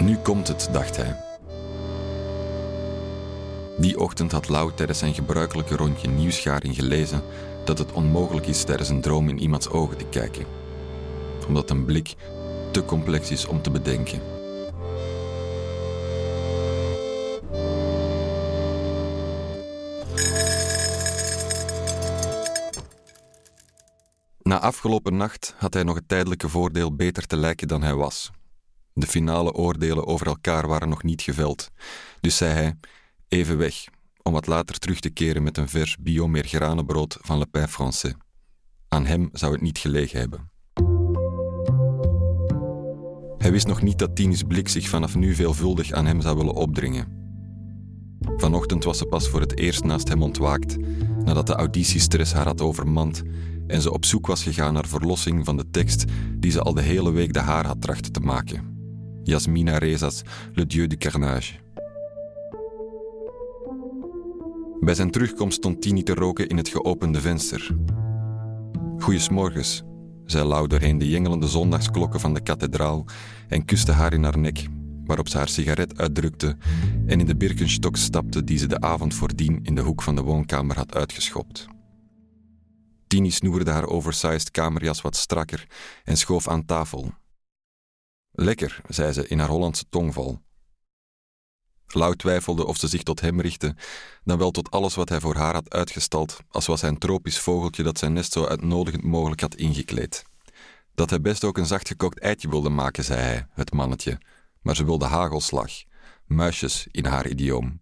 Nu komt het, dacht hij. Die ochtend had Lau tijdens zijn gebruikelijke rondje nieuwsgaring gelezen dat het onmogelijk is tijdens een droom in iemands ogen te kijken, omdat een blik te complex is om te bedenken. Na afgelopen nacht had hij nog het tijdelijke voordeel beter te lijken dan hij was. De finale oordelen over elkaar waren nog niet geveld, dus zei hij: even weg, om wat later terug te keren met een vers bio-meergranenbrood van Le Pain Français. Aan hem zou het niet gelegen hebben. Hij wist nog niet dat Tini's blik zich vanaf nu veelvuldig aan hem zou willen opdringen. Vanochtend was ze pas voor het eerst naast hem ontwaakt, nadat de auditiestress haar had overmand en ze op zoek was gegaan naar verlossing van de tekst die ze al de hele week de haar had trachten te maken. Yasmina Reza's Le Dieu du Carnage. Bij zijn terugkomst stond Tini te roken in het geopende venster. Goeiesmorgens, zei Lau doorheen de jengelende zondagsklokken van de kathedraal en kuste haar in haar nek, waarop ze haar sigaret uitdrukte en in de Birkenstock stapte die ze de avond voordien in de hoek van de woonkamer had uitgeschopt. Tini snoerde haar oversized kamerjas wat strakker en schoof aan tafel. Lekker, zei ze in haar Hollandse tongval. Lau twijfelde of ze zich tot hem richtte, dan wel tot alles wat hij voor haar had uitgestald, als was hij een tropisch vogeltje dat zijn nest zo uitnodigend mogelijk had ingekleed. Dat hij best ook een zacht gekookt eitje wilde maken, zei hij, het mannetje, maar ze wilde hagelslag, muisjes in haar idioom.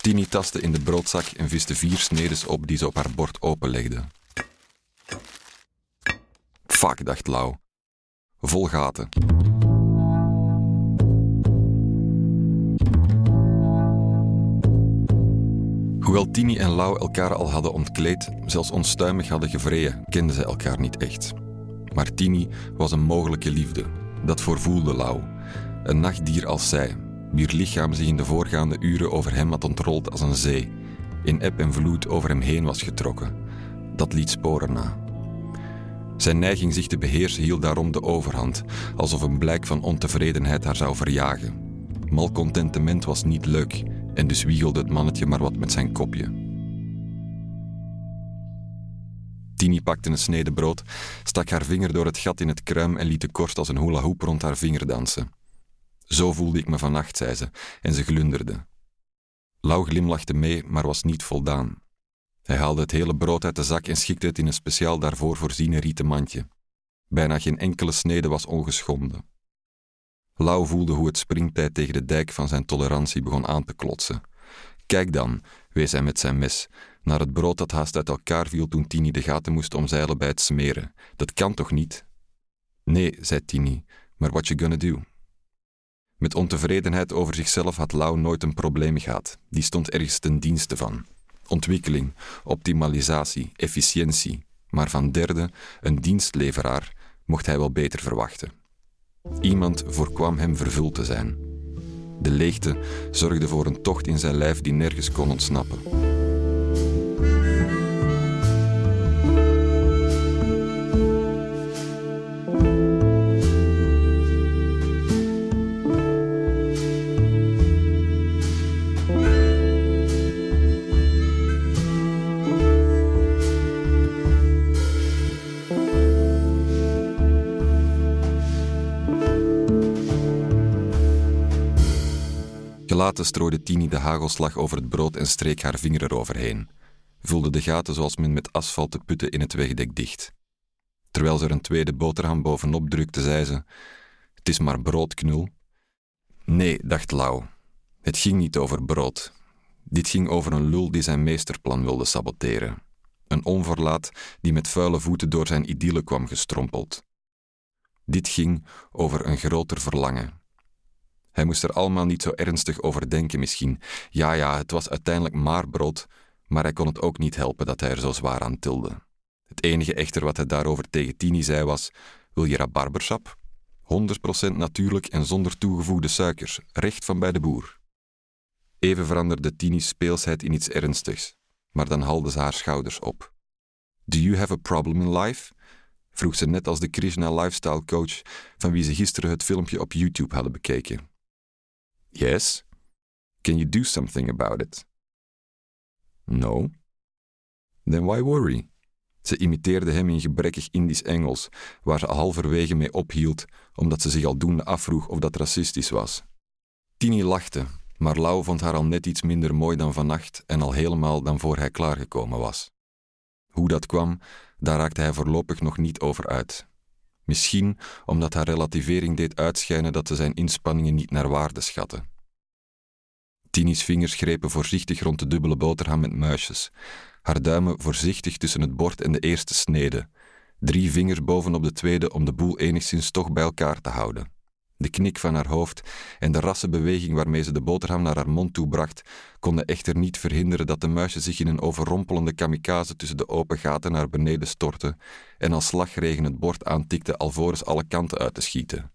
Tini tastte in de broodzak en viste vier snedes op die ze op haar bord openlegde. Fuck, dacht Lau. Vol gaten. Hoewel Tini en Lau elkaar al hadden ontkleed, zelfs onstuimig hadden gevreden, kenden ze elkaar niet echt. Maar Tini was een mogelijke liefde. Dat voorvoelde Lau. Een nachtdier als zij, wier lichaam zich in de voorgaande uren over hem had ontrold als een zee, in eb en vloed over hem heen was getrokken. Dat liet sporen na. Zijn neiging zich te beheersen hield daarom de overhand, alsof een blijk van ontevredenheid haar zou verjagen. Malcontentement was niet leuk en dus wiegelde het mannetje maar wat met zijn kopje. Tini pakte een snede brood, stak haar vinger door het gat in het kruim en liet de korst als een hula hoop rond haar vinger dansen. Zo voelde ik me vannacht, zei ze, en ze glunderde. Lau glimlachte mee, maar was niet voldaan. Hij haalde het hele brood uit de zak en schikte het in een speciaal daarvoor voorziene rieten mandje. Bijna geen enkele snede was ongeschonden. Lau voelde hoe het springtijd tegen de dijk van zijn tolerantie begon aan te klotsen. Kijk dan, wees hij met zijn mes, naar het brood dat haast uit elkaar viel toen Tini de gaten moest omzeilen bij het smeren. Dat kan toch niet? Nee, zei Tini, maar what you gonna do? Met ontevredenheid over zichzelf had Lau nooit een probleem gehad. Die stond ergens ten dienste van. Ontwikkeling, optimalisatie, efficiëntie. Maar van derde, een dienstleveraar, mocht hij wel beter verwachten. Iemand voorkwam hem vervuld te zijn. De leegte zorgde voor een tocht in zijn lijf die nergens kon ontsnappen. Gelaten strooide Tini de hagelslag over het brood en streek haar vinger eroverheen. Vulde de gaten zoals men met asfalt te putten in het wegdek dicht. Terwijl ze er een tweede boterham bovenop drukte, zei ze: Het is maar broodknul. Nee, dacht Lau. Het ging niet over brood. Dit ging over een lul die zijn meesterplan wilde saboteren. Een onverlaat die met vuile voeten door zijn idylle kwam gestrompeld. Dit ging over een groter verlangen, hij moest er allemaal niet zo ernstig over denken misschien. Ja, ja, het was uiteindelijk maar brood, maar hij kon het ook niet helpen dat hij er zo zwaar aan tilde. Het enige echter wat hij daarover tegen Tini zei was: Wil je rabarbersap? 100% natuurlijk en zonder toegevoegde suikers, recht van bij de boer. Even veranderde Tini's speelsheid in iets ernstigs, maar dan haalde ze haar schouders op. Do you have a problem in life? vroeg ze net als de Krishna lifestyle coach van wie ze gisteren het filmpje op YouTube hadden bekeken. Yes? Can you do something about it? No. Then why worry? Ze imiteerde hem in gebrekkig Indisch Engels, waar ze halverwege mee ophield omdat ze zich aldoende afvroeg of dat racistisch was. Tini lachte, maar Lau vond haar al net iets minder mooi dan vannacht en al helemaal dan voor hij klaargekomen was. Hoe dat kwam, daar raakte hij voorlopig nog niet over uit. Misschien omdat haar relativering deed uitschijnen dat ze zijn inspanningen niet naar waarde schatte. Tini's vingers grepen voorzichtig rond de dubbele boterham met muisjes, haar duimen voorzichtig tussen het bord en de eerste snede, drie vingers bovenop de tweede om de boel enigszins toch bij elkaar te houden. De knik van haar hoofd en de rasse beweging waarmee ze de boterham naar haar mond toe bracht, konden echter niet verhinderen dat de muisjes zich in een overrompelende kamikaze tussen de open gaten naar beneden stortten en als slagregen het bord aantikte alvorens alle kanten uit te schieten.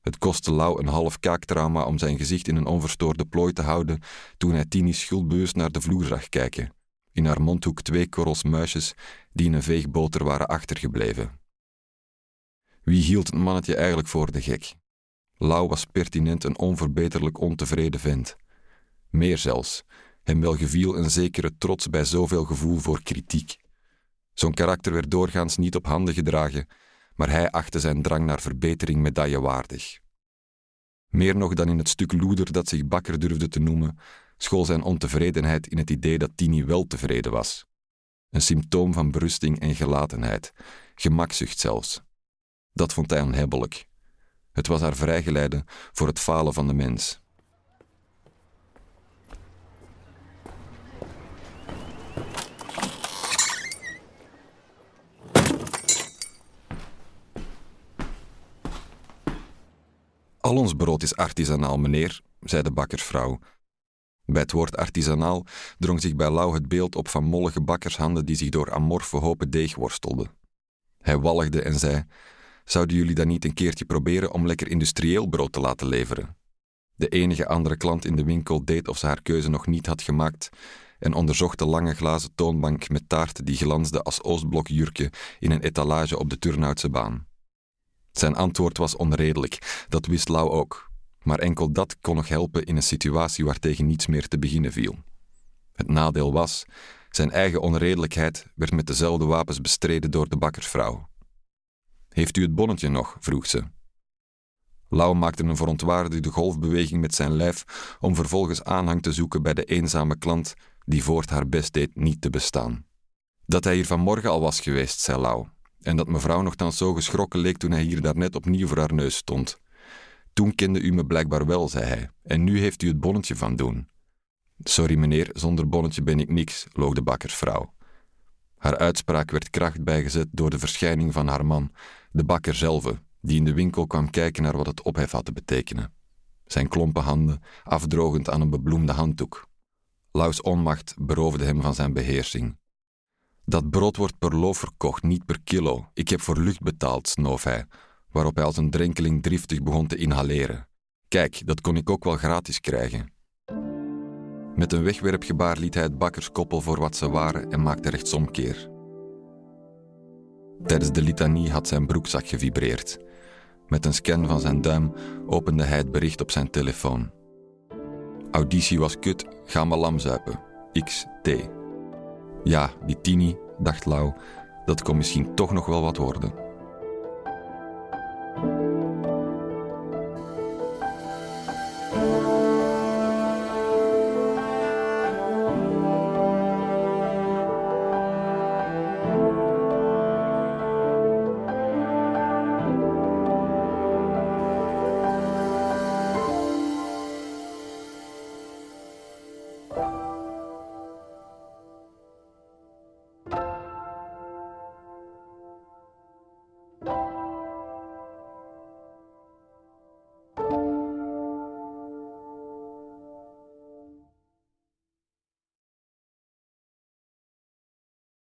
Het kostte Lau een half kaaktrauma om zijn gezicht in een onverstoorde plooi te houden toen hij Tini schuldbewust naar de vloer zag kijken. In haar mondhoek twee korrels muisjes die in een veeg boter waren achtergebleven. Wie hield het mannetje eigenlijk voor de gek? Lau was pertinent een onverbeterlijk ontevreden vent. Meer zelfs, hem wel geviel een zekere trots bij zoveel gevoel voor kritiek. Zo'n karakter werd doorgaans niet op handen gedragen, maar hij achtte zijn drang naar verbetering medaillewaardig. Meer nog dan in het stuk loeder dat zich bakker durfde te noemen, school zijn ontevredenheid in het idee dat Tini wel tevreden was. Een symptoom van berusting en gelatenheid, gemakzucht zelfs. Dat vond hij onhebbelijk. Het was haar vrijgeleide voor het falen van de mens. Al ons brood is artisanaal, meneer, zei de bakkersvrouw. Bij het woord artisanaal drong zich bij Lau het beeld op van mollige bakkershanden die zich door amorfe hopen deeg worstelden. Hij walgde en zei: Zouden jullie dan niet een keertje proberen om lekker industrieel brood te laten leveren? De enige andere klant in de winkel deed of ze haar keuze nog niet had gemaakt en onderzocht de lange glazen toonbank met taarten die glansde als Oostblokjurken in een etalage op de Turnhoutse baan. Zijn antwoord was onredelijk, dat wist Lau ook, maar enkel dat kon nog helpen in een situatie waartegen niets meer te beginnen viel. Het nadeel was, zijn eigen onredelijkheid werd met dezelfde wapens bestreden door de bakkersvrouw. Heeft u het bonnetje nog? vroeg ze. Lau maakte een verontwaardigde golfbeweging met zijn lijf om vervolgens aanhang te zoeken bij de eenzame klant die voort haar best deed niet te bestaan. Dat hij hier vanmorgen al was geweest, zei Lau, en dat mevrouw nogthans zo geschrokken leek toen hij hier daarnet opnieuw voor haar neus stond. Toen kende u me blijkbaar wel, zei hij, en nu heeft u het bonnetje van doen. Sorry meneer, zonder bonnetje ben ik niks, loog de bakkersvrouw. Haar uitspraak werd kracht bijgezet door de verschijning van haar man, de bakker zelf, die in de winkel kwam kijken naar wat het ophef had te betekenen. Zijn klompen handen afdrogend aan een bebloemde handdoek. Laus onmacht beroofde hem van zijn beheersing. Dat brood wordt per loof verkocht, niet per kilo. Ik heb voor lucht betaald, snoof hij, waarop hij als een drenkeling driftig begon te inhaleren. Kijk, dat kon ik ook wel gratis krijgen. Met een wegwerpgebaar liet hij het bakkerskoppel voor wat ze waren en maakte rechtsomkeer. Tijdens de litanie had zijn broekzak gevibreerd. Met een scan van zijn duim opende hij het bericht op zijn telefoon. Auditie was kut, ga maar lam zuipen. XT. Ja, die Tini, dacht Lau, dat kon misschien toch nog wel wat worden.